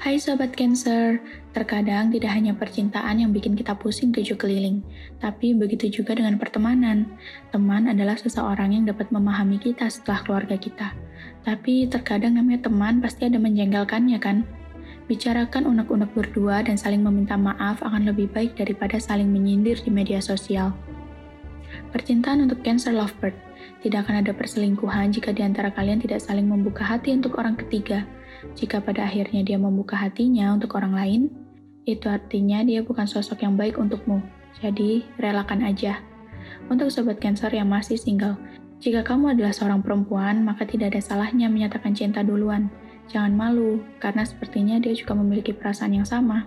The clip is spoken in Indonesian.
Hai Sobat Cancer, terkadang tidak hanya percintaan yang bikin kita pusing tujuh keliling, tapi begitu juga dengan pertemanan. Teman adalah seseorang yang dapat memahami kita setelah keluarga kita. Tapi terkadang namanya teman pasti ada menjengkelkannya kan? Bicarakan unek-unek berdua dan saling meminta maaf akan lebih baik daripada saling menyindir di media sosial. Percintaan untuk Cancer Lovebird. Tidak akan ada perselingkuhan jika di antara kalian tidak saling membuka hati untuk orang ketiga jika pada akhirnya dia membuka hatinya untuk orang lain, itu artinya dia bukan sosok yang baik untukmu. Jadi, relakan aja. Untuk sobat Cancer yang masih single, jika kamu adalah seorang perempuan, maka tidak ada salahnya menyatakan cinta duluan. Jangan malu, karena sepertinya dia juga memiliki perasaan yang sama.